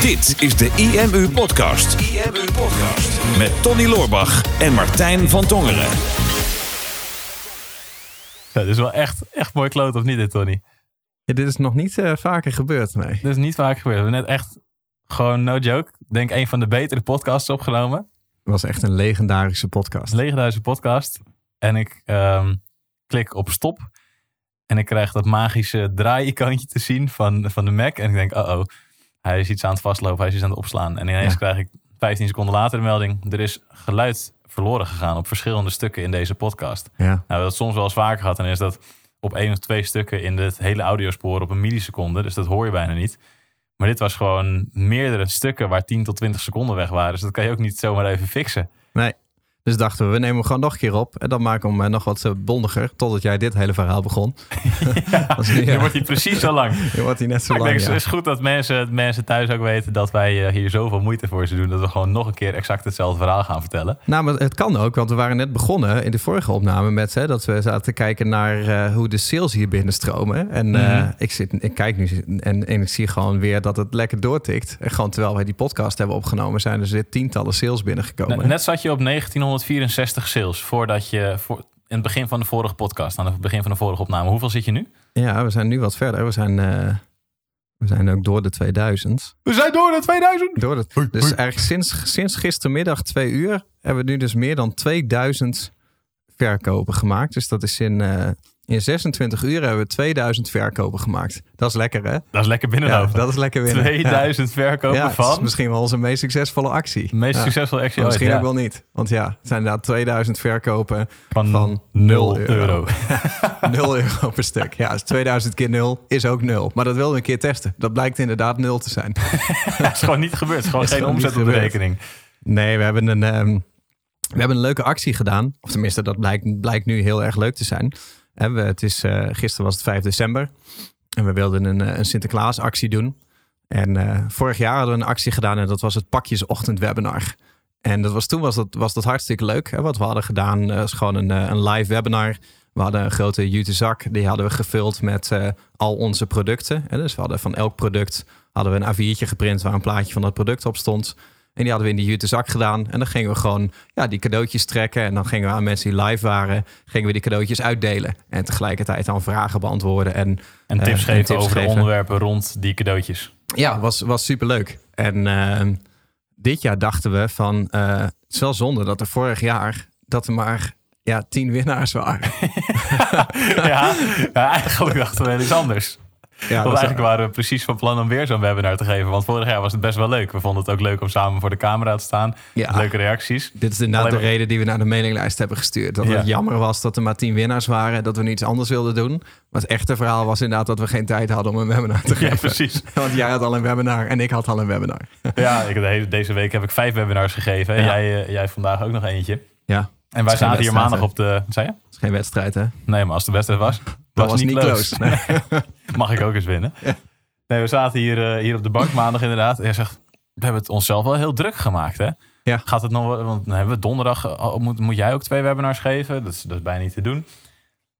Dit is de IMU Podcast. IMU Podcast. Met Tony Loorbach en Martijn van Tongeren. Ja, dit is wel echt, echt mooi kloot, of niet dit, Tony? Ja, dit is nog niet uh, vaker gebeurd, nee. Dit is niet vaker gebeurd. We hebben net echt, gewoon no joke, denk een van de betere podcasts opgenomen. Het was echt een legendarische podcast. Een legendarische podcast. En ik um, klik op stop. En ik krijg dat magische draai-icoontje te zien van, van de Mac. En ik denk, oh oh, hij is iets aan het vastlopen, hij is iets aan het opslaan. En ineens ja. krijg ik 15 seconden later de melding, er is geluid verloren gegaan op verschillende stukken in deze podcast. Ja. Nou, dat soms wel eens vaker gehad. En is dat op één of twee stukken in het hele audiospoor op een milliseconde. Dus dat hoor je bijna niet. Maar dit was gewoon meerdere stukken waar 10 tot 20 seconden weg waren. Dus dat kan je ook niet zomaar even fixen. Nee. Dus dachten we, we nemen hem gewoon nog een keer op. En dan maken we hem nog wat bondiger. Totdat jij dit hele verhaal begon. Ja, nu, ja. wordt hij precies zo lang. Nu wordt hij net zo maar lang. Ik denk, Het is goed dat mensen, mensen thuis ook weten dat wij hier zoveel moeite voor ze doen. Dat we gewoon nog een keer exact hetzelfde verhaal gaan vertellen. Nou, maar het kan ook. Want we waren net begonnen in de vorige opname met hè, dat we zaten te kijken naar uh, hoe de sales hier binnenstromen. En uh, ik, zit, ik kijk nu en, en ik zie gewoon weer dat het lekker doortikt. En gewoon terwijl wij die podcast hebben opgenomen, zijn er zit tientallen sales binnengekomen. Net, net zat je op 1900 164 sales voordat je voor, in het begin van de vorige podcast, aan het begin van de vorige opname. Hoeveel zit je nu? Ja, we zijn nu wat verder. We zijn, uh, we zijn ook door de 2000. We zijn door de 2000! Door de, dus eigenlijk sinds, sinds gistermiddag twee uur hebben we nu dus meer dan 2000 verkopen gemaakt. Dus dat is in, uh, in 26 uur hebben we 2000 verkopen gemaakt. Dat is lekker, hè? Dat is lekker binnenlopen. Ja, dat is lekker winnen. 2000 ja. verkopen ja, van? Dat is misschien wel onze meest succesvolle actie. Meest succesvolle actie maar Misschien ooit, ook wel niet. Want ja, het zijn inderdaad 2000 verkopen van, van 0 euro. euro. 0 euro per stuk. Ja, dus 2000 keer 0 is ook 0. Maar dat wilden we een keer testen. Dat blijkt inderdaad 0 te zijn. dat is gewoon niet gebeurd. Het is gewoon geen omzet op de rekening. Nee, we hebben een... Um, we hebben een leuke actie gedaan. Of tenminste, dat blijkt, blijkt nu heel erg leuk te zijn. Het is, uh, gisteren was het 5 december. En we wilden een, een Sinterklaas actie doen. En uh, vorig jaar hadden we een actie gedaan. En dat was het pakjesochtend webinar. En dat was, toen was dat, was dat hartstikke leuk. Hè? Wat we hadden gedaan is gewoon een, een live webinar. We hadden een grote jute zak. Die hadden we gevuld met al onze producten. Dus we hadden van elk product hadden we een A4'tje geprint waar een plaatje van dat product op stond. En die hadden we in die jute zak gedaan. En dan gingen we gewoon ja, die cadeautjes trekken. En dan gingen we aan mensen die live waren, gingen we die cadeautjes uitdelen. En tegelijkertijd dan vragen beantwoorden. En, en tips uh, geven en tips over geven. de onderwerpen rond die cadeautjes. Ja, was, was superleuk. En uh, dit jaar dachten we van, uh, het is wel zonde dat er vorig jaar, dat er maar ja, tien winnaars waren. ja, ja, eigenlijk dachten we iets anders. Ja, Want eigenlijk waren we precies van plan om weer zo'n webinar te geven. Want vorig jaar was het best wel leuk. We vonden het ook leuk om samen voor de camera te staan. Ja. Leuke reacties. Dit is inderdaad Alleen... de reden die we naar de mailinglijst hebben gestuurd. Dat ja. het jammer was dat er maar tien winnaars waren. Dat we iets anders wilden doen. Maar het echte verhaal was inderdaad dat we geen tijd hadden om een webinar te geven. Ja, precies. Want jij had al een webinar en ik had al een webinar. ja, ik, deze week heb ik vijf webinars gegeven. En jij, jij vandaag ook nog eentje. Ja. En wij zaten hier maandag op de... Zei je? Het is geen wedstrijd, hè? Nee, maar als de wedstrijd was... Dat was, was niet close. Nee. Mag ik ook eens winnen. Ja. Nee, we zaten hier, uh, hier op de bank maandag inderdaad. En hij zegt, we hebben het onszelf wel heel druk gemaakt, hè? Ja. Gaat het nog... Want dan hebben we donderdag... Moet, moet jij ook twee webinars geven? Dat is, dat is bijna niet te doen.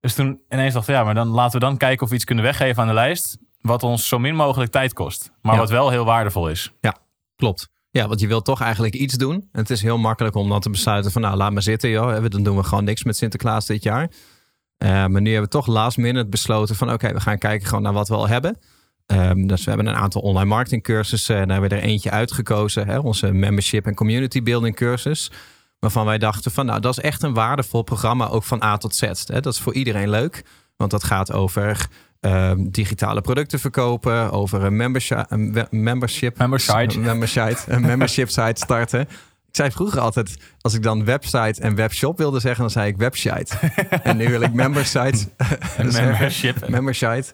Dus toen ineens dacht ik, ja, maar dan laten we dan kijken of we iets kunnen weggeven aan de lijst. Wat ons zo min mogelijk tijd kost. Maar ja. wat wel heel waardevol is. Ja, klopt. Ja, want je wilt toch eigenlijk iets doen. En het is heel makkelijk om dan te besluiten van... nou, laat maar zitten, joh. Dan doen we gewoon niks met Sinterklaas dit jaar. Uh, maar nu hebben we toch last minute besloten van... oké, okay, we gaan kijken gewoon naar wat we al hebben. Um, dus we hebben een aantal online marketing cursussen. En daar hebben we er eentje uitgekozen. Hè, onze membership en community building cursus. Waarvan wij dachten van... nou, dat is echt een waardevol programma ook van A tot Z. Hè. Dat is voor iedereen leuk. Want dat gaat over... Um, digitale producten verkopen, over een membership, membership, membership, membership site starten. Ik zei vroeger altijd, als ik dan website en webshop wilde zeggen, dan zei ik website. en nu wil ik membersite een membership. membership.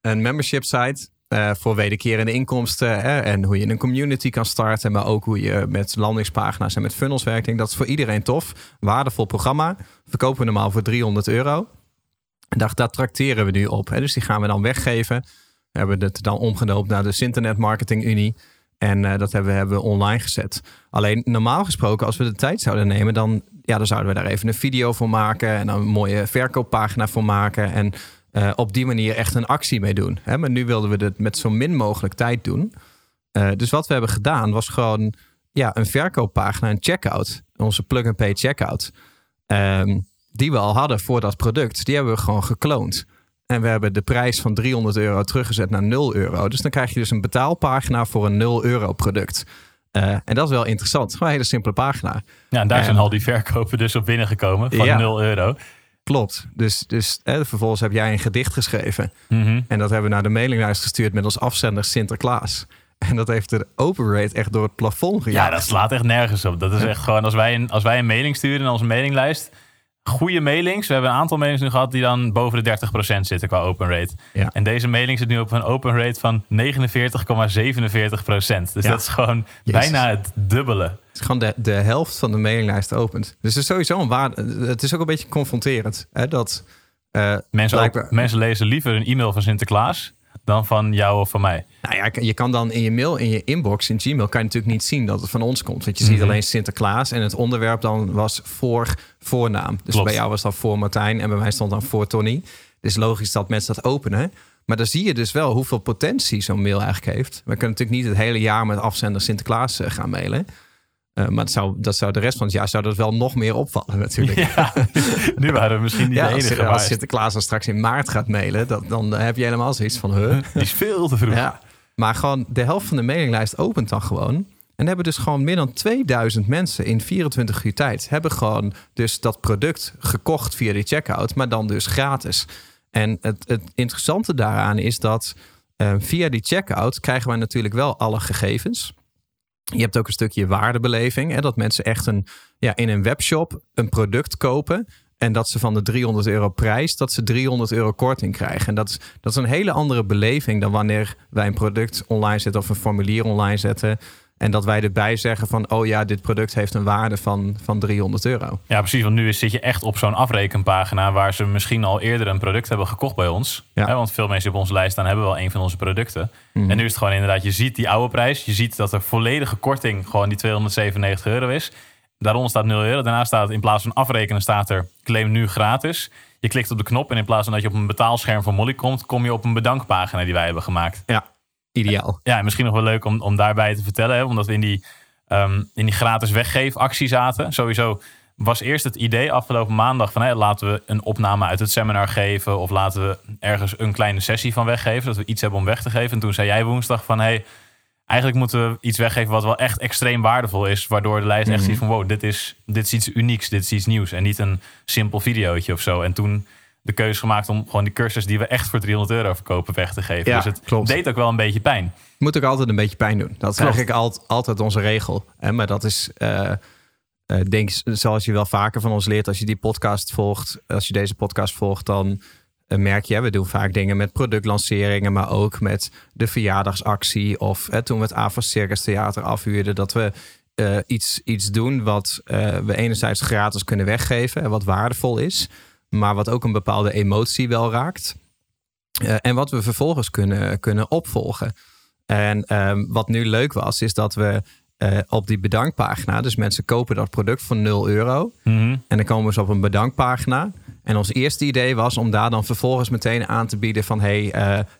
Een membership site uh, voor wederkerende inkomsten hè, en hoe je een community kan starten, maar ook hoe je met landingspagina's en met funnels werkt. Ik dat is voor iedereen tof. Waardevol programma. Verkopen we normaal voor 300 euro. En daar, daar tracteren we nu op. Hè. Dus die gaan we dan weggeven. We hebben het dan omgedoopt naar de Internet Marketing Unie. En uh, dat hebben we, hebben online gezet. Alleen normaal gesproken, als we de tijd zouden nemen, dan, ja, dan zouden we daar even een video voor maken en een mooie verkooppagina voor maken. En uh, op die manier echt een actie mee doen. Hè? Maar nu wilden we het met zo min mogelijk tijd doen. Uh, dus wat we hebben gedaan was gewoon ja, een verkooppagina, een checkout. Onze plug-and-pay checkout. Um, die we al hadden voor dat product. Die hebben we gewoon gekloond. En we hebben de prijs van 300 euro teruggezet naar 0 euro. Dus dan krijg je dus een betaalpagina voor een 0 euro product. Uh, en dat is wel interessant. Gewoon een hele simpele pagina. Ja, en daar zijn al die verkopen dus op binnengekomen van ja, 0 euro. Klopt. Dus, dus hè, vervolgens heb jij een gedicht geschreven. Mm -hmm. En dat hebben we naar de mailinglijst gestuurd met als afzender Sinterklaas. En dat heeft de open rate echt door het plafond gejaagd. Ja, dat slaat echt nergens op. Dat is echt gewoon, als wij een, als wij een mailing sturen in onze mailinglijst goede mailings. We hebben een aantal mailings nu gehad die dan boven de 30% zitten qua open rate. Ja. En deze mailing zit nu op een open rate van 49,47%. Dus dat is gewoon bijna het dubbele. Het is gewoon de, de helft van de mailinglijst opent. Dus het is sowieso een waarde. Het is ook een beetje confronterend. Hè, dat, uh, mensen, mensen lezen liever een e-mail van Sinterklaas dan van jou of van mij. Nou ja, je kan dan in je mail, in je inbox, in Gmail, kan je natuurlijk niet zien dat het van ons komt. Want je ziet mhm. alleen Sinterklaas en het onderwerp dan was voor voornaam. Dus bij jou was dat voor Martijn en bij mij stond dan voor Tony. Dus logisch dat mensen dat openen. Maar dan zie je dus wel hoeveel potentie zo'n mail eigenlijk heeft. We kunnen natuurlijk niet het hele jaar met afzender Sinterklaas eh, gaan mailen. Uh, maar dat zou, dat zou de rest van het jaar zou dat wel nog meer opvallen natuurlijk. Ja, nu waren we misschien niet ja, de enige. Als, als Sinterklaas dan straks in maart gaat mailen, dat, dan heb je helemaal zoiets van... Huh? Die is veel te vroeg. Ja, maar gewoon de helft van de mailinglijst opent dan gewoon. En hebben dus gewoon meer dan 2000 mensen in 24 uur tijd... hebben gewoon dus dat product gekocht via die checkout, maar dan dus gratis. En het, het interessante daaraan is dat uh, via die checkout krijgen wij natuurlijk wel alle gegevens... Je hebt ook een stukje waardebeleving. Hè, dat mensen echt een, ja, in een webshop een product kopen. En dat ze van de 300 euro prijs, dat ze 300 euro korting krijgen. En dat is, dat is een hele andere beleving dan wanneer wij een product online zetten of een formulier online zetten. En dat wij erbij zeggen van, oh ja, dit product heeft een waarde van, van 300 euro. Ja, precies. Want nu zit je echt op zo'n afrekenpagina waar ze misschien al eerder een product hebben gekocht bij ons. Ja. want veel mensen op onze lijst staan hebben wel een van onze producten. Mhm. En nu is het gewoon inderdaad, je ziet die oude prijs. Je ziet dat er volledige korting gewoon die 297 euro is. Daaronder staat 0 euro. Daarna staat in plaats van afrekenen staat er claim nu gratis. Je klikt op de knop en in plaats van dat je op een betaalscherm van Molly komt, kom je op een bedankpagina die wij hebben gemaakt. Ja, ideaal. Ja, misschien nog wel leuk om, om daarbij te vertellen, hè, omdat we in die, um, in die gratis weggeefactie zaten. Sowieso was eerst het idee afgelopen maandag van laten we een opname uit het seminar geven of laten we ergens een kleine sessie van weggeven, dat we iets hebben om weg te geven. En toen zei jij woensdag van hey, eigenlijk moeten we iets weggeven wat wel echt extreem waardevol is, waardoor de lijst echt mhm. ziet van wow, dit is, dit is iets unieks, dit is iets nieuws en niet een simpel videootje of zo. En toen de keuze gemaakt om gewoon die cursus die we echt voor 300 euro verkopen weg te geven. Ja, dus het klopt. deed ook wel een beetje pijn. Moet ook altijd een beetje pijn doen. Dat is eigenlijk altijd, altijd onze regel. Hè? Maar dat is, uh, uh, denk zoals je wel vaker van ons leert, als je die podcast volgt, als je deze podcast volgt, dan uh, merk je, we doen vaak dingen met productlanceringen, maar ook met de verjaardagsactie of toen we het Avas Circus Theater afhuurden, dat we iets, iets doen wat we enerzijds gratis kunnen weggeven en wat waardevol is maar wat ook een bepaalde emotie wel raakt. Uh, en wat we vervolgens kunnen, kunnen opvolgen. En uh, wat nu leuk was, is dat we uh, op die bedankpagina, dus mensen kopen dat product voor 0 euro. Mm En dan komen ze op een bedankpagina. En ons eerste idee was om daar dan vervolgens meteen aan te bieden van... hey,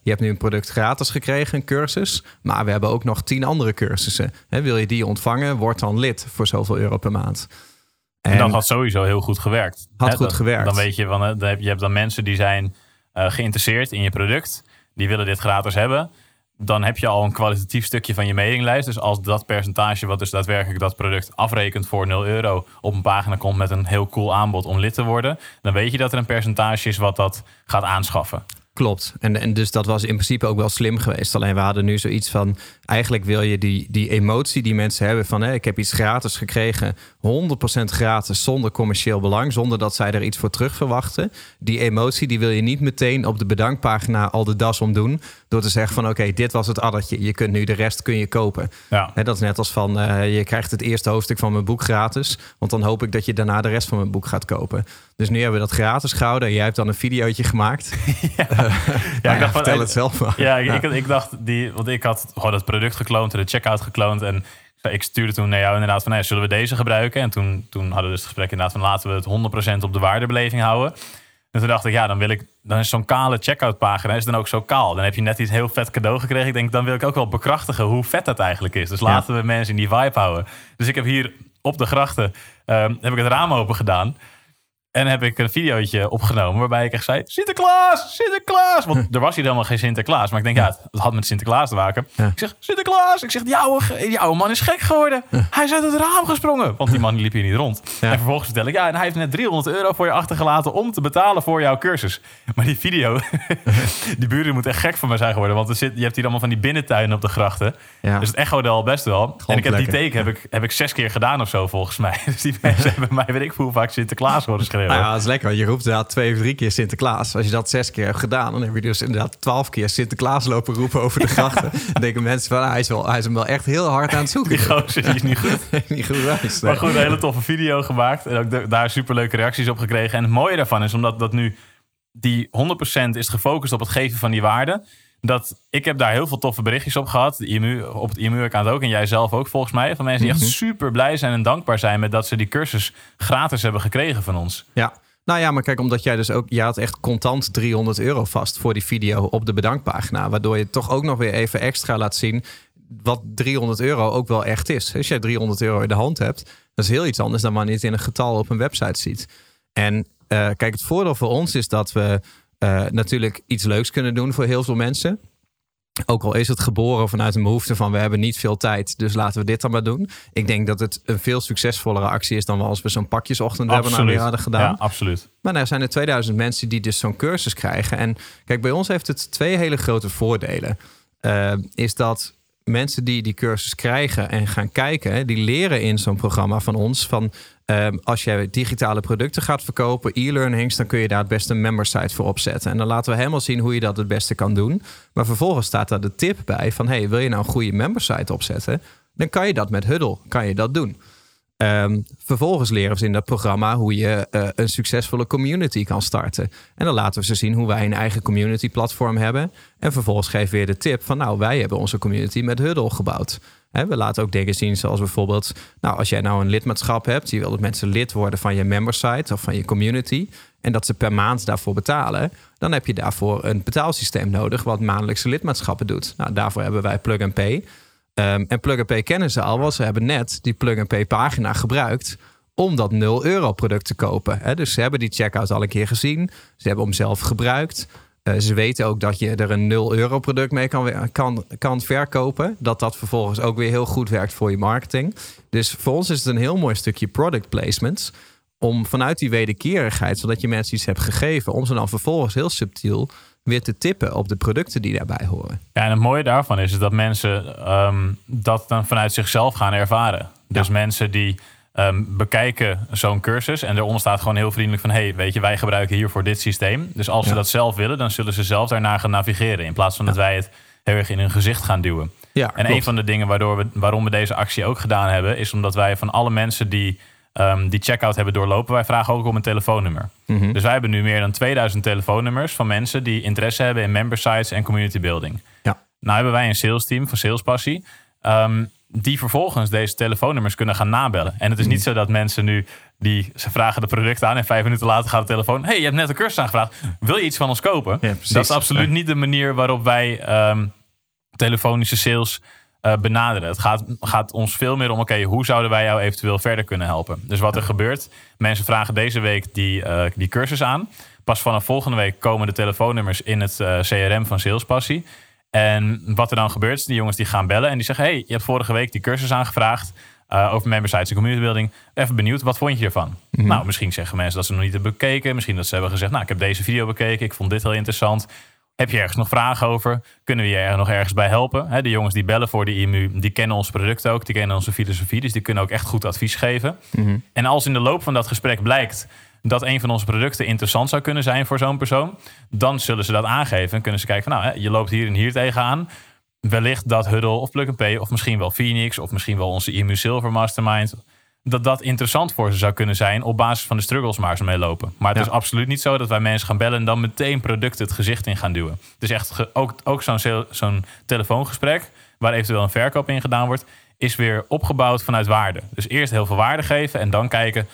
je hebt nu een product gratis gekregen, een cursus. Maar we hebben ook nog tien andere cursussen. wil je die ontvangen, word dan lid voor zoveel euro per maand. En, dat had sowieso heel goed gewerkt. Had goed gewerkt. Dan weet je, van, dan heb, je hebt dan mensen die zijn uh, geïnteresseerd in je product. Die willen dit gratis hebben. Dan heb je al een kwalitatief stukje van je mailinglijst. Dus als dat percentage wat dus daadwerkelijk dat product afrekent voor 0 euro op een pagina komt met een heel cool aanbod om lid te worden. Dan weet je dat er een percentage is wat dat gaat aanschaffen. Klopt. En, en dus dat was in principe ook wel slim geweest. Alleen we hadden nu zoiets van... eigenlijk wil je die, die emotie die mensen hebben van... Hé, ik heb iets gratis gekregen, 100% gratis... zonder commercieel belang, zonder dat zij er iets voor terug verwachten. Die emotie die wil je niet meteen op de bedankpagina al de das om doen... door te zeggen van oké, dit was het addertje. Je kunt nu de rest kun je kopen. Ja. dat is net als van uh, je krijgt het eerste hoofdstuk van mijn boek gratis... want dan hoop ik dat je daarna de rest van mijn boek gaat kopen. Dus nu hebben we dat gratis gehouden. Jij hebt dan een videootje gemaakt. ja. ja, ik dacht vertel het zelf maar. Ja, ik, ik, dacht, die, want ik had gewoon het product gekloond en de checkout gekloond. En ik stuurde toen naar jou inderdaad van, nee, zullen we deze gebruiken? En toen, toen hadden we dus het gesprek inderdaad van, laten we het 100% op de waardebeleving houden. En toen dacht ik, ja, dan wil ik, dan is zo'n kale checkout pagina is dan ook zo kaal. Dan heb je net iets heel vet cadeau gekregen. Ik denk, dan wil ik ook wel bekrachtigen hoe vet dat eigenlijk is. Dus laten we mensen in die vibe houden. Dus ik heb hier op de grachten, ehm, heb ik het raam open gedaan. En heb ik een videootje opgenomen waarbij ik echt zei: Sinterklaas, Sinterklaas. Want er was hier helemaal geen Sinterklaas. Maar ik denk, ja, het had met Sinterklaas te maken. Ik zeg: Sinterklaas. Ik zeg: jouw, jouw man is gek geworden. Hij is uit het raam gesprongen. Want die man liep hier niet rond. En vervolgens vertel ik: ja, en hij heeft net 300 euro voor je achtergelaten om te betalen voor jouw cursus. Maar die video, die buren moet echt gek van mij zijn geworden. Want er zit, je hebt hier allemaal van die binnentuinen op de grachten. Dus het echode al best wel. en ik heb die teken heb ik, heb ik zes keer gedaan of zo volgens mij. Dus die mensen hebben mij, weet ik hoe vaak Sinterklaas horen schreeuwen. Nou ja, dat is lekker. Je roept inderdaad twee of drie keer Sinterklaas. Als je dat zes keer hebt gedaan, dan heb je dus inderdaad twaalf keer Sinterklaas lopen roepen over de grachten. dan denken mensen van, ah, hij, is wel, hij is hem wel echt heel hard aan het zoeken. Die gozer die is niet goed. niet goed Maar goed, een hele toffe video gemaakt. En ook daar superleuke reacties op gekregen. En het mooie daarvan is, omdat dat nu die 100% is gefocust op het geven van die waarde dat ik heb daar heel veel toffe berichtjes op gehad. De IMU, op het IMU-account ook. En jij zelf ook volgens mij. Van mensen die echt mhm. super blij zijn en dankbaar zijn met dat ze die cursus gratis hebben gekregen van ons. Ja. Nou ja, maar kijk, omdat jij dus ook, je had echt contant 300 euro vast voor die video op de bedankpagina. Waardoor je toch ook nog weer even extra laat zien wat 300 euro ook wel echt is. Als jij 300 euro in de hand hebt, dat is heel iets anders dan wanneer je het in een getal op een website ziet. En uh, kijk, het voordeel voor ons is dat we uh, natuurlijk iets leuks kunnen doen voor heel veel mensen. Ook al is het geboren vanuit een behoefte van we hebben niet veel tijd, dus laten we dit dan maar doen. Ik denk dat het een veel succesvollere actie is dan wel als we zo'n pakjesochtend webinar weer hadden gedaan. Ja, absoluut. Maar er zijn er 2000 mensen die dus zo'n cursus krijgen. En kijk, bij ons heeft het twee hele grote voordelen. Uh, is dat mensen die die cursus krijgen en gaan kijken, die leren in zo'n programma van ons van Ehm, als je digitale producten gaat verkopen, e-learnings, dan kun je daar het beste een member site voor opzetten. En dan laten we helemaal zien hoe je dat het beste kan doen. Maar vervolgens staat daar de tip bij van hey, wil je nou een goede member site opzetten? Dan kan je dat met Huddle, kan je dat doen. Ehm, vervolgens leren ze in dat programma hoe je uh, een succesvolle community kan starten. En dan laten we ze zien hoe wij een eigen community platform hebben. En vervolgens geven we weer de tip van nou, wij hebben onze community met Huddle gebouwd we laten ook dingen zien zoals bijvoorbeeld, nou, als jij nou een lidmaatschap hebt, je wil dat mensen lid worden van je membersite of van je community, en dat ze per maand daarvoor betalen, dan heb je daarvoor een betaalsysteem nodig wat maandelijkse lidmaatschappen doet. Nou, daarvoor hebben wij Plug and Pay. Um, en Plug and Pay kennen ze al, want ze hebben net die Plug and Pay pagina gebruikt om dat 0 euro product te kopen. Dus ze hebben die checkout al een keer gezien, ze hebben hem zelf gebruikt. Uh, ze weten ook dat je er een 0 euro product mee kan, kan, kan verkopen. Dat dat vervolgens ook weer heel goed werkt voor je marketing. Dus voor ons is het een heel mooi stukje product placements. Om vanuit die wederkerigheid, zodat je mensen iets hebt gegeven, om ze dan vervolgens heel subtiel weer te tippen op de producten die daarbij horen. Ja, en het mooie daarvan is, dat mensen um, dat dan vanuit zichzelf gaan ervaren. Dus mensen die um, bekijken zo'n cursus. En eronder staat gewoon heel vriendelijk van... hey, weet je, wij gebruiken hiervoor dit systeem. Dus als ze dat zelf willen, dan zullen ze zelf daarna gaan navigeren... in plaats van dat wij het heel erg in hun gezicht gaan duwen. Ja, en een van de dingen waardoor we, waarom we deze actie ook gedaan hebben... is omdat wij van alle mensen die um, die checkout hebben doorlopen... wij vragen ook om een telefoonnummer. Mhm. Dus wij hebben nu meer dan 2000 telefoonnummers... van mensen die interesse hebben in member sites en community building. Ja. Nou hebben wij een sales team van Salespassie... Um, die vervolgens deze telefoonnummers kunnen gaan nabellen. En het is niet mm. zo dat mensen nu die ze vragen de product aan en vijf minuten later gaat de telefoon. hey, je hebt net een cursus aangevraagd. Wil je iets van ons kopen? dat is absoluut niet de manier waarop wij um, telefonische sales uh, benaderen. Het gaat, gaat ons veel meer om, oké, hoe zouden wij jou eventueel verder kunnen helpen? Dus wat er gebeurt, mensen vragen deze week die, uh, die cursus aan. Pas vanaf volgende week komen de telefoonnummers in het uh, eh, CRM van Salespassie. En wat er dan gebeurt, is die jongens die gaan bellen en die zeggen: Hey, je hebt vorige week die cursus aangevraagd uh, over member sites en community building. Even benieuwd, wat vond je ervan? Mhm. Nou, misschien zeggen mensen dat ze nog niet hebben bekeken. Misschien dat ze hebben gezegd: Nou, ik heb deze video bekeken, ik vond dit heel interessant. Heb je ergens nog vragen over? Kunnen we je er nog ergens bij helpen? de jongens die bellen voor de IMU, die kennen ons product ook, die kennen onze filosofie, dus die kunnen ook echt goed advies geven. Mhm. En als in de loop van dat gesprek blijkt dat een van onze producten interessant zou kunnen zijn voor zo'n persoon, dan zullen ze dat aangeven en kunnen ze kijken van nou, je loopt hier en hier tegenaan. Wellicht dat Huddle of Plug and Pay of misschien wel Phoenix of misschien wel onze IMU Silver Mastermind dat dat interessant voor ze zou kunnen zijn op basis van de struggles waar ze mee lopen. Maar het is absoluut niet zo dat wij mensen gaan bellen en dan meteen producten het gezicht in gaan duwen. Is echt ook, ook zo'n zo'n telefoongesprek waar eventueel een verkoop in gedaan wordt, is weer opgebouwd vanuit waarde. Dus eerst heel veel waarde geven en dan kijken,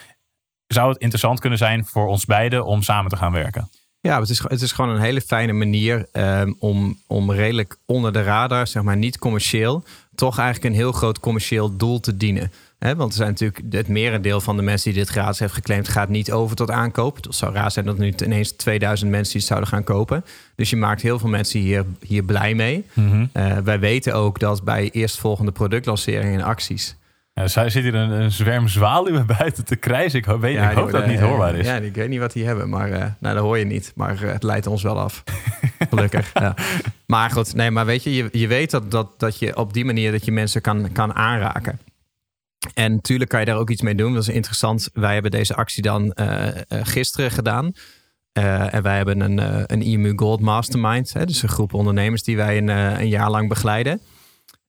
zou het interessant kunnen zijn voor ons beiden om samen te gaan werken. Ja, het is, het is gewoon een hele fijne manier um, om, om redelijk onder de radar, zeg maar niet commercieel, toch eigenlijk een heel groot commercieel doel te dienen. He, want er zijn natuurlijk het merendeel van de mensen die dit gratis heeft geclaimd, gaat niet over tot aankoop. Het zou raar zijn dat er nu ineens 2000 mensen die het zouden gaan kopen. Dus je maakt heel veel mensen hier, hier blij mee. Mm wij weten ook dat bij eerstvolgende productlanceringen en acties ja, zij zit hier een, een zwerm zwaluwen buiten te krijzen. Ik hoop, weet, ik hoop dat het niet hoorbaar is. Ja, ik weet niet wat die hebben, maar uh, nou, dat hoor je niet. Maar het leidt ons wel af. Gelukkig. ja. Maar goed, nee, maar weet je, je, je weet dat, dat, dat je op die manier dat je mensen kan, kan aanraken. En natuurlijk kan je daar ook iets mee doen. Dat is interessant. Wij hebben deze actie dan uh, gisteren gedaan. en wij hebben een, een IMU Gold Mastermind. Hè, dus een groep ondernemers die wij een, een jaar lang begeleiden.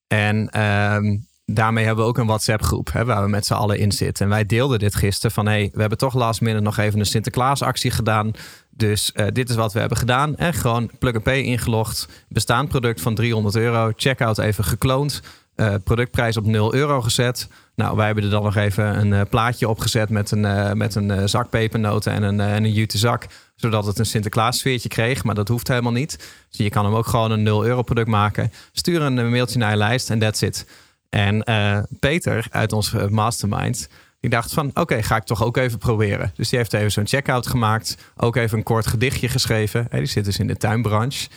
En ehm, daarmee hebben we ook een WhatsApp groep hè, waar we met z'n allen in zitten. En wij deelden dit gisteren van hey, we hebben toch last minute nog even een Sinterklaas actie gedaan. Dus dit is wat we hebben gedaan. En gewoon plug-and-pay ingelogd. Bestaand product van 300 euro. Checkout even gekloond. Uh, productprijs op 0 euro gezet. Nou, wij hebben er dan nog even een uh, plaatje opgezet met een, met een zak pepernoten en een, en een jute zak. Zodat het een Sinterklaas sfeertje kreeg. Maar dat hoeft helemaal niet. Dus je kan hem ook gewoon een 0 euro product maken. Stuur een mailtje naar je lijst en that's it. En uh, Peter uit ons mastermind, die dacht van oké, ga ik toch ook even proberen. Dus die heeft even zo'n checkout gemaakt. Ook even een kort gedichtje geschreven. die zit dus in de tuinbranche.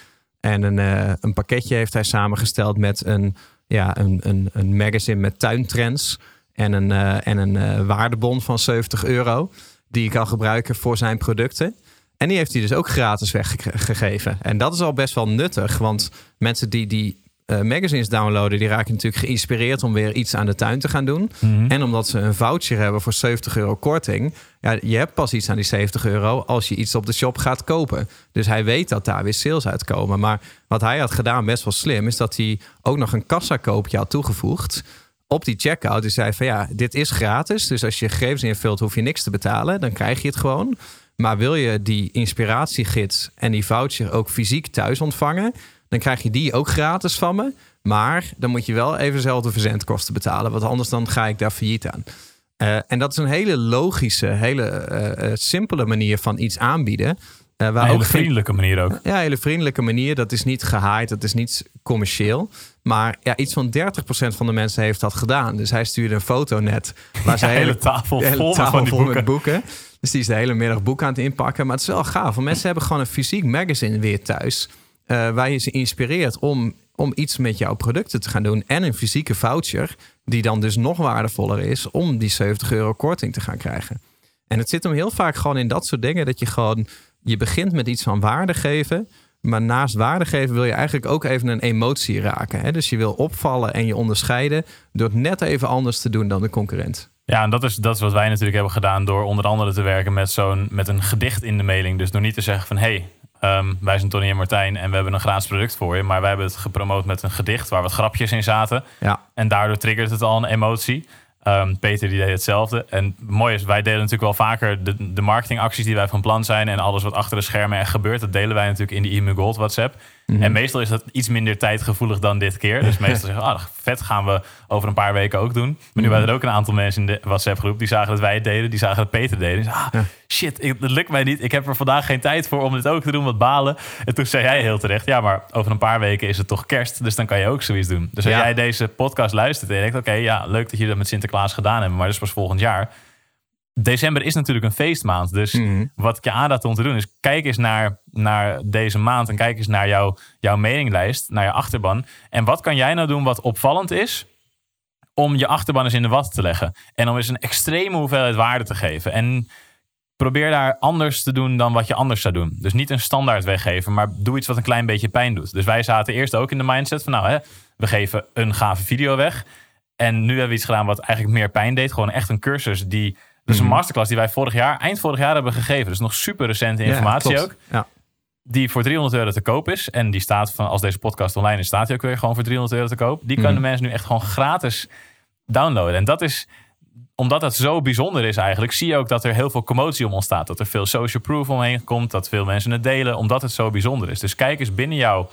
En een, uh, een pakketje heeft hij samengesteld met een, ja, een, een, een magazine met tuintrends. En een, uh, en een waardebon van 70 euro. Die ik kan gebruiken voor zijn producten. En die heeft hij dus ook gratis weggegeven. En dat is al best wel nuttig. Want mensen die, die uh, magazines downloaden, die raken natuurlijk geïnspireerd om weer iets aan de tuin te gaan doen. Mhm. En omdat ze een voucher hebben voor 70 euro korting. Ja, je hebt pas iets aan die 70 euro als je iets op de shop gaat kopen. Dus hij weet dat daar weer sales uitkomen. Maar wat hij had gedaan, best wel slim, is dat hij ook nog een kassakoopje had toegevoegd op die checkout. Dus zei van ja, dit is gratis. Dus als je gegevens invult, hoef je niks te betalen. Dan krijg je het gewoon. Maar wil je die inspiratiegids en die voucher ook fysiek thuis ontvangen? Dan krijg je die ook gratis van me. Maar dan moet je wel even zelf de verzendkosten betalen. Want anders dan ga ik daar failliet aan. Uh, en dat is een hele logische, hele uh, simpele manier van iets aanbieden. Uh, waar een hele ook vriendelijke manier ook. Ja, een hele vriendelijke manier. Dat is niet gehaaid, dat is niet commercieel. Maar ja, iets van 30% van de mensen heeft dat gedaan. Dus hij stuurde een foto net. Waar ja, hele tafel vol, tafel vol boeken. met boeken. Dus die is de hele middag boeken aan het inpakken. Maar het is wel gaaf. Want mensen hebben gewoon een fysiek magazine weer thuis. Uh, waar je ze inspireert om, om iets met jouw producten te gaan doen. En een fysieke voucher, die dan dus nog waardevoller is om die 70 euro korting te gaan krijgen. En het zit hem heel vaak gewoon in dat soort dingen. Dat je gewoon, je begint met iets van waarde geven. Maar naast waarde geven wil je eigenlijk ook even een emotie raken. Hè? Dus je wil opvallen en je onderscheiden door het net even anders te doen dan de concurrent. Ja, en dat is, dat is wat wij natuurlijk hebben gedaan door onder andere te werken met, zo'n, met een gedicht in de mailing. Dus door niet te zeggen van hé, hey, Um, wij zijn Tony en Martijn en we hebben een gratis product voor je. Maar wij hebben het gepromoot met een gedicht waar wat grapjes in zaten. Ja. En daardoor triggert het al een emotie. Um, Peter die deed hetzelfde. En mooi is, wij delen natuurlijk wel vaker de, de marketingacties die wij van plan zijn. En alles wat achter de schermen echt gebeurt. Dat delen wij natuurlijk in de e Gold WhatsApp. Mhm. En meestal is dat iets minder tijdgevoelig dan dit keer. Dus meestal zeggen ah, vet gaan we over een paar weken ook doen. Maar nu mhm. waren er ook een aantal mensen in de WhatsApp groep die zagen dat wij het deden. Die zagen dat Peter deed. Dus, ah, shit, het lukt mij niet. Ik heb er vandaag geen tijd voor om dit ook te doen, wat balen. En toen zei jij heel terecht, ja, maar over een paar weken is het toch kerst. Dus dan kan je ook zoiets doen. Dus als jij deze podcast luistert en je denkt, oké, ja, leuk dat je dat met Sinterklaas gedaan hebt. Maar dat is pas volgend jaar december is natuurlijk een feestmaand. Dus mhm. wat ik je aanraad om te doen is kijk eens naar, naar deze maand en kijk eens naar jouw, jouw meninglijst, naar je achterban. En wat kan jij nou doen wat opvallend is om je achterban eens in de wat te leggen? En om eens een extreme hoeveelheid waarde te geven. En probeer daar anders te doen dan wat je anders zou doen. Dus niet een standaard weggeven, maar doe iets wat een klein beetje pijn doet. Dus wij zaten eerst ook in de mindset van nou, hè, we geven een gave video weg. En nu hebben we iets gedaan wat eigenlijk meer pijn deed. Gewoon echt een cursus die dus een mhm. masterclass die wij vorig jaar, eind vorig jaar hebben gegeven. Dus nog super recente informatie ook. Ja. Die voor 300 euro te koop is. En die staat van, als deze podcast online is, staat die ook weer gewoon voor 300 euro te koop. Die kunnen mhm. mensen nu echt gewoon gratis downloaden. En dat is, omdat dat zo bijzonder is eigenlijk, zie je ook dat er heel veel commotie om ontstaat. Dat er veel social proof omheen komt. Dat veel mensen het delen, omdat het zo bijzonder is. Dus kijk eens binnen jouw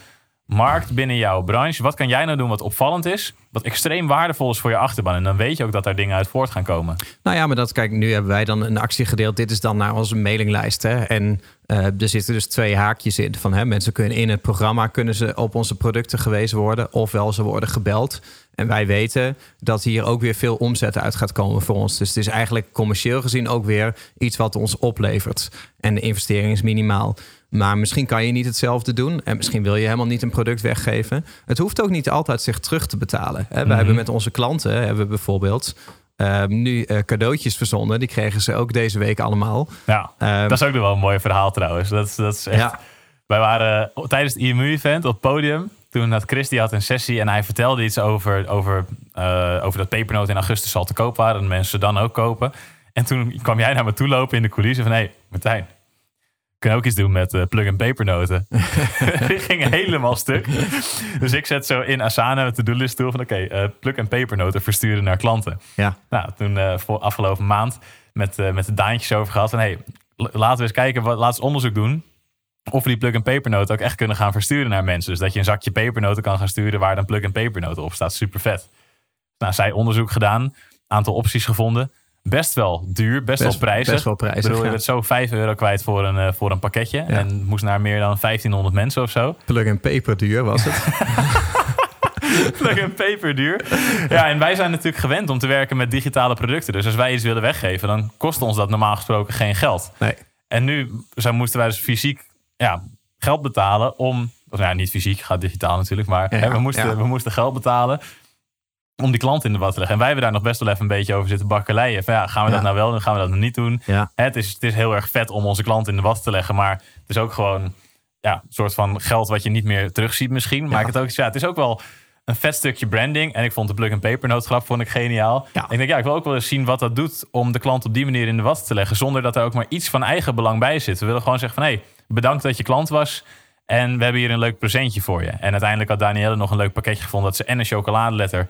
markt binnen jouw branche. Wat kan jij nou doen wat opvallend is? Wat extreem waardevol is voor je achterban. En dan weet je ook dat daar dingen uit voort gaan komen. Nou ja, maar dat, kijk, nu hebben wij dan een actie gedeeld. Dit is dan naar onze mailinglijst. Hè? En uh, er zitten dus twee haakjes in. Van, hè, mensen kunnen in het programma kunnen ze op onze producten gewezen worden. Ofwel ze worden gebeld. En wij weten dat hier ook weer veel omzet uit gaat komen voor ons. Dus het is eigenlijk commercieel gezien ook weer iets wat ons oplevert. En de investering is minimaal. Maar misschien kan je niet hetzelfde doen. En misschien wil je helemaal niet een product weggeven. Het hoeft ook niet altijd zich terug te betalen. We mhm. hebben met onze klanten hebben we bijvoorbeeld ehm, nu uh, cadeautjes verzonden. Die kregen ze ook deze week allemaal. Ja, um, dat is ook nog wel een mooi verhaal trouwens. Dat, dat is echt... Ja. Wij waren tijdens het IMU-event op het podium. Toen had Chris die had een sessie en hij vertelde iets over, over, uh, over dat pepernoot in augustus al te koop waren. En mensen dan ook kopen. En toen kwam jij naar me toe lopen in de coulissen van... hé, hey, Martijn, kunnen ook iets doen met uh, plug- en pepernoten. die ging helemaal stuk. Dus ik zet zo in Asana met de do-list toe van... oké, okay, uh, plug- en pepernoten versturen naar klanten. Ja. Nou, toen uh, voor afgelopen maand met, met de Daantjes over gehad... van hey, laten we eens kijken, wat, laten we onderzoek doen... of we die plug- en pepernoten ook echt kunnen gaan versturen naar mensen. Dus dat je een zakje pepernoten kan gaan sturen... waar dan plug- en pepernoten op staat. Super vet. Nou, zij onderzoek gedaan, aantal opties gevonden best wel duur, best, wel prijzig. Best wel prijzig. Ik bedoel, je zo 5 euro kwijt voor een, uh, voor een pakketje. En moest naar meer dan 1500 mensen of zo. Plug and paper duur was het. Plug and paper duur. Ja, en wij zijn natuurlijk gewend om te werken met digitale producten. Dus als wij iets willen weggeven, dan kost ons dat normaal gesproken geen geld. Nee. En nu moesten wij dus fysiek ja, geld betalen om. Nou ja, niet fysiek, gaat digitaal natuurlijk. Maar hè, we, moesten, we moesten geld betalen om die klant in de wat te leggen. En wij hebben daar nog best wel even een beetje over zitten bakkeleien. Van ja, gaan we dat nou wel doen? Gaan we dat nog niet doen? Het, is, het is heel erg vet om onze klant in de wat te leggen. Maar het is ook gewoon ja, een soort van geld wat je niet meer terugziet misschien. Maar het, ook, ja, het is ook wel een vet stukje branding. En ik vond de plug-and-paper grap vond ik geniaal. Ja. ik denk, ja, ik wil ook wel eens zien wat dat doet... om de klant op die manier in de wat te leggen... zonder dat er ook maar iets van eigen belang bij zit. We willen gewoon zeggen van... hé, hey, bedankt dat je klant was... En we hebben hier een leuk presentje voor je. En uiteindelijk had Danielle nog een leuk pakketje gevonden... dat ze en een chocoladeletter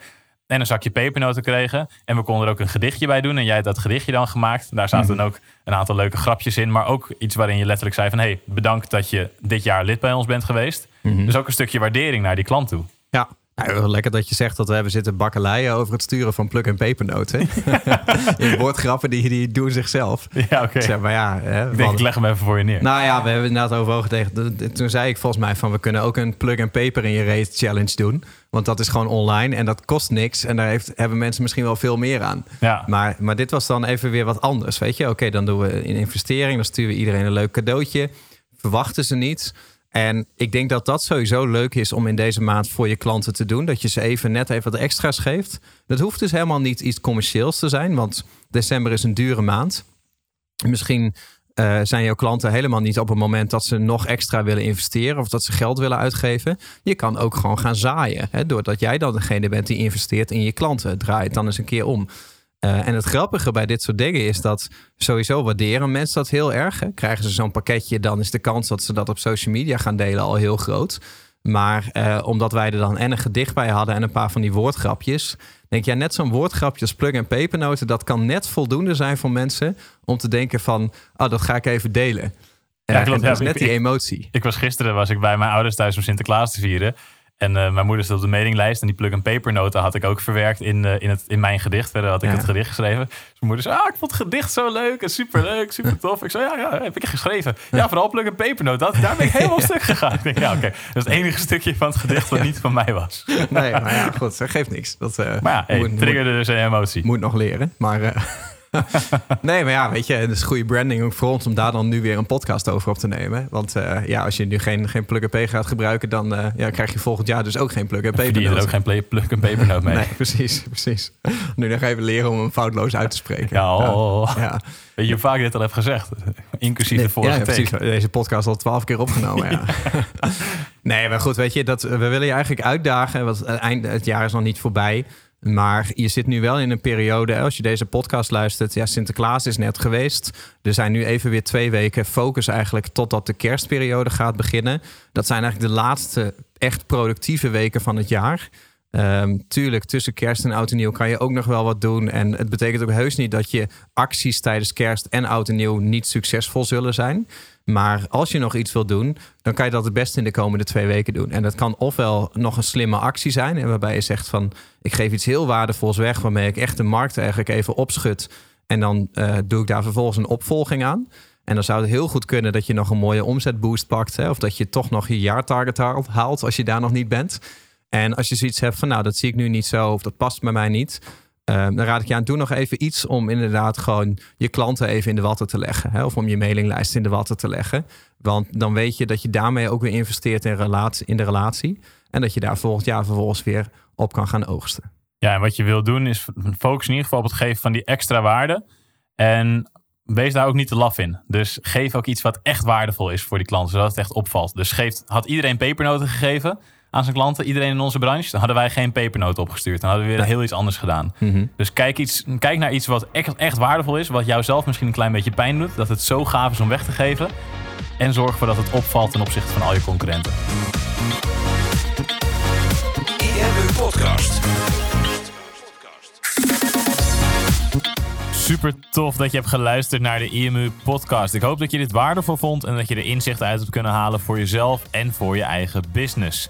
en een zakje pepernoten kregen. En we konden er ook een gedichtje bij doen. En jij hebt dat gedichtje dan gemaakt. Daar zaten mhm. dan ook een aantal leuke grapjes in. Maar ook iets waarin je letterlijk zei van... hey, bedankt dat je dit jaar lid bij ons bent geweest. Mhm. Dus ook een stukje waardering naar die klant toe. Ja, nou, lekker dat je zegt dat we hebben zitten bakkeleien over het sturen van pluk- en pepernoten. in woordgrappen die, die doen zichzelf. Ja, oké. Zeg maar ja. Hè, ik denk, ik leg hem even voor je neer. Nou ja, we hebben inderdaad overwogen tegen. Toen zei ik volgens mij van we kunnen ook een plug en paper in je race challenge doen. Want dat is gewoon online en dat kost niks. En daar heeft, hebben mensen misschien wel veel meer aan. Ja. Maar, maar dit was dan even weer wat anders. Weet je, oké, dan doen we een investering. Dan sturen we iedereen een leuk cadeautje. Verwachten ze niet. En ik denk dat dat sowieso leuk is om in deze maand voor je klanten te doen. Dat je ze even net even wat extra's geeft. Dat hoeft dus helemaal niet iets commercieels te zijn, want december is een dure maand. Misschien uh, zijn jouw klanten helemaal niet op het moment dat ze nog extra willen investeren of dat ze geld willen uitgeven. Je kan ook gewoon gaan zaaien. Hè, doordat jij dan degene bent die investeert in je klanten. Draai het dan eens een keer om. Uh, en het grappige bij dit soort dingen is dat sowieso waarderen mensen dat heel erg. Hè. Krijgen ze zo'n pakketje, dan is de kans dat ze dat op social media gaan delen al heel groot. Maar uh, omdat wij er dan en een gedicht bij hadden en een paar van die woordgrapjes. Denk jij, net zo'n woordgrapje als plug en pepernoten, dat kan net voldoende zijn voor mensen om te denken van, oh, dat ga ik even delen. Ja, klopt. dat is net die emotie. Ik, ik, was gisteren was ik bij mijn ouders thuis om Sinterklaas te vieren. En uh, mijn moeder zat op de mailinglijst en die plug and paper had ik ook verwerkt in, uh, in, het, in mijn gedicht. Verder had ik het gedicht geschreven. Dus mijn moeder zei, ah, ik vond het gedicht zo leuk en super leuk, super tof. Ik zei, ja, ja, heb ik geschreven. Ja, vooral plug and paper note, dat, daar ben ik helemaal stuk gegaan. Ik denk, ja, oké, dat is het enige stukje van het gedicht wat niet van mij was. Nee, maar ja, goed, dat geeft niks. Dat, uh, maar ja, hey, triggerde dus een emotie. Moet nog leren, maar... nee, maar ja, weet je, het is goede branding ook voor ons om daar dan nu weer een podcast over op te nemen. Want uh, ja, als je nu geen, geen plug-and-pay gaat gebruiken, dan uh, ja, krijg je volgend jaar dus ook geen plug-and-pay. Die er ook geen plug-and-paper noot mee. nee, precies, precies. Nu nog even leren om hem foutloos uit te spreken. Ja, oh, ja. Weet je hoe vaak dit al heb gezegd? Inclusief de vorige ja, precies. Deze podcast al twaalf keer opgenomen, ja. nee, maar goed, weet je, dat, we willen je eigenlijk uitdagen. Want het, eind, het jaar is nog niet voorbij. Maar je zit nu wel in een periode, als je deze podcast luistert, ja, Sinterklaas is net geweest. Er zijn nu even weer twee weken focus eigenlijk totdat de kerstperiode gaat beginnen. Dat zijn eigenlijk de laatste echt productieve weken van het jaar. Ehm, tuurlijk, tussen kerst en oud en nieuw kan je ook nog wel wat doen. En het betekent ook heus niet dat je acties tijdens kerst en oud en nieuw niet succesvol zullen zijn. Maar als je nog iets wil doen, dan kan je dat het beste in de komende twee weken doen. En dat kan ofwel nog een slimme actie zijn, waarbij je zegt van ik geef iets heel waardevols weg, waarmee ik echt de markt eigenlijk even opschud. En dan eh, doe ik daar vervolgens een opvolging aan. En dan zou het heel goed kunnen dat je nog een mooie omzetboost pakt. Hè, of dat je toch nog je jaartarget haalt als je daar nog niet bent. En als je zoiets hebt van nou, dat zie ik nu niet zo of dat past bij mij niet. Ehm, dan raad ik je aan, doe nog even iets om inderdaad gewoon je klanten even in de watten te leggen. Hè? Of om je mailinglijst in de watten te leggen. Want dan weet je dat je daarmee ook weer investeert in, relatie, in de relatie. En dat je daar volgend jaar vervolgens weer op kan gaan oogsten. Ja, en wat je wil doen is focus in ieder geval op het geven van die extra waarde. En wees daar ook niet te laf in. Dus geef ook iets wat echt waardevol is voor die klanten, zodat het echt opvalt. Dus geeft, had iedereen pepernoten gegeven aan zijn klanten, iedereen in onze branche, dan hadden wij geen pepernoten opgestuurd. Dan hadden we weer heel iets anders gedaan. Mhm. Dus kijk, iets, kijk naar iets wat echt, echt waardevol is, wat jou zelf misschien een klein beetje pijn doet, dat het zo gaaf is om weg te geven. En zorg ervoor dat het opvalt ten opzichte van al je concurrenten. IMU Podcast. Super tof dat je hebt geluisterd naar de IMU podcast. Ik hoop dat je dit waardevol vond en dat je er inzichten uit hebt kunnen halen voor jezelf en voor je eigen business.